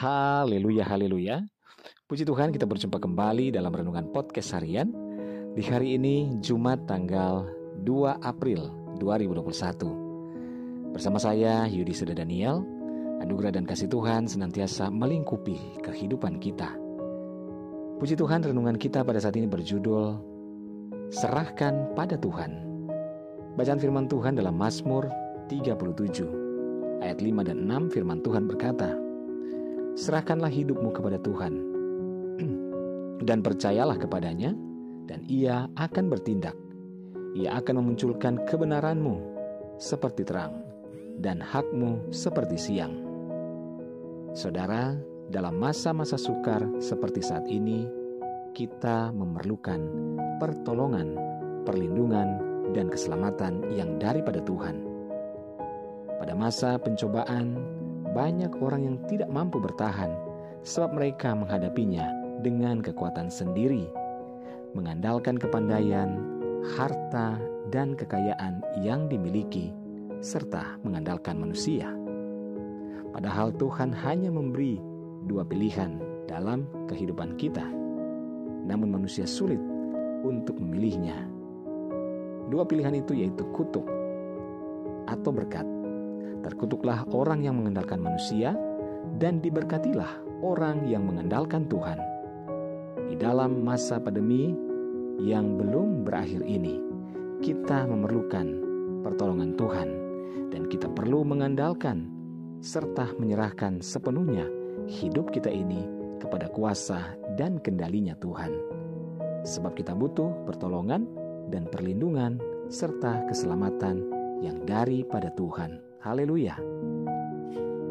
Haleluya, haleluya. Puji Tuhan kita berjumpa kembali dalam Renungan Podcast Harian Di hari ini Jumat tanggal 2 April 2021 Bersama saya Yudi Seda Daniel Anugerah dan kasih Tuhan senantiasa melingkupi kehidupan kita. Puji Tuhan renungan kita pada saat ini berjudul Serahkan pada Tuhan. Bacaan firman Tuhan dalam Mazmur 37 Ayat 5 dan 6 firman Tuhan berkata Serahkanlah hidupmu kepada Tuhan dan percayalah kepadanya, dan ia akan bertindak. Ia akan memunculkan kebenaranmu seperti terang, dan hakmu seperti siang. Saudara, dalam masa-masa sukar seperti saat ini, kita memerlukan pertolongan, perlindungan, dan keselamatan yang daripada Tuhan. Pada masa pencobaan, banyak orang yang tidak mampu bertahan sebab mereka menghadapinya dengan kekuatan sendiri, mengandalkan kepandaian, harta, dan kekayaan yang dimiliki, serta mengandalkan manusia. Padahal Tuhan hanya memberi dua pilihan dalam kehidupan kita, namun manusia sulit untuk memilihnya. Dua pilihan itu yaitu kutuk atau berkat. Terkutuklah orang yang mengandalkan manusia, dan diberkatilah orang yang mengandalkan Tuhan di dalam masa pandemi yang belum berakhir ini, kita memerlukan pertolongan Tuhan dan kita perlu mengandalkan serta menyerahkan sepenuhnya hidup kita ini kepada kuasa dan kendalinya Tuhan. Sebab kita butuh pertolongan dan perlindungan serta keselamatan yang daripada Tuhan. Haleluya.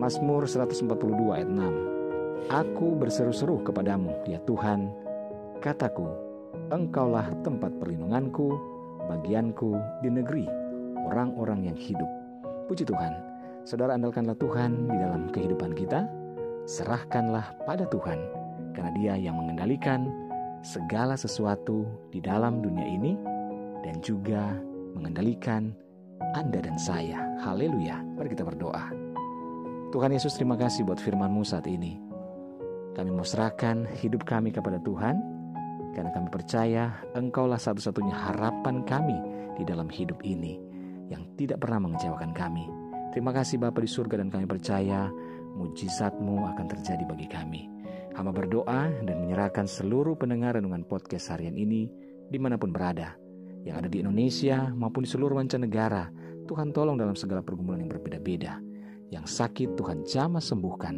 Mazmur 142 ayat 6 Aku berseru-seru kepadamu, ya Tuhan, Kataku, engkaulah tempat perlindunganku, bagianku di negeri orang-orang yang hidup. Puji Tuhan, saudara andalkanlah Tuhan di dalam kehidupan kita, serahkanlah pada Tuhan, karena dia yang mengendalikan segala sesuatu di dalam dunia ini dan juga mengendalikan Anda dan saya. Haleluya. Mari kita berdoa. Tuhan Yesus terima kasih buat firman-Mu saat ini. Kami mau serahkan hidup kami kepada Tuhan karena kami percaya Engkaulah satu-satunya harapan kami di dalam hidup ini yang tidak pernah mengecewakan kami. Terima kasih Bapa di surga dan kami percaya mujizatmu akan terjadi bagi kami. Hamba berdoa dan menyerahkan seluruh pendengar renungan podcast harian ini di mana pun berada. Yang ada di Indonesia maupun di seluruh mancanegara. Tuhan tolong dalam segala pergumulan yang berbeda-beda. Yang sakit Tuhan jamah sembuhkan.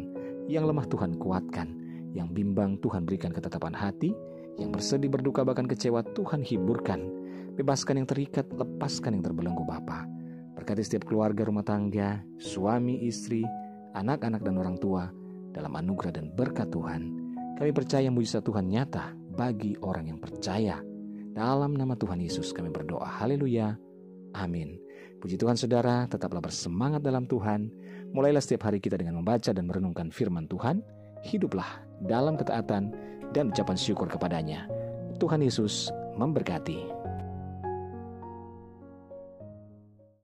Yang lemah Tuhan kuatkan. Yang bimbang Tuhan berikan ketetapan hati yang bersedih, berduka, bahkan kecewa, Tuhan hiburkan. Bebaskan yang terikat, lepaskan yang terbelenggu Bapa. Berkati setiap keluarga rumah tangga, suami, istri, anak-anak dan orang tua dalam anugerah dan berkat Tuhan. Kami percaya mujizat Tuhan nyata bagi orang yang percaya. Dalam nama Tuhan Yesus kami berdoa. Haleluya. Amin. Puji Tuhan saudara, tetaplah bersemangat dalam Tuhan. Mulailah setiap hari kita dengan membaca dan merenungkan firman Tuhan. Hiduplah dalam ketaatan dan ucapan syukur kepadanya. Tuhan Yesus memberkati.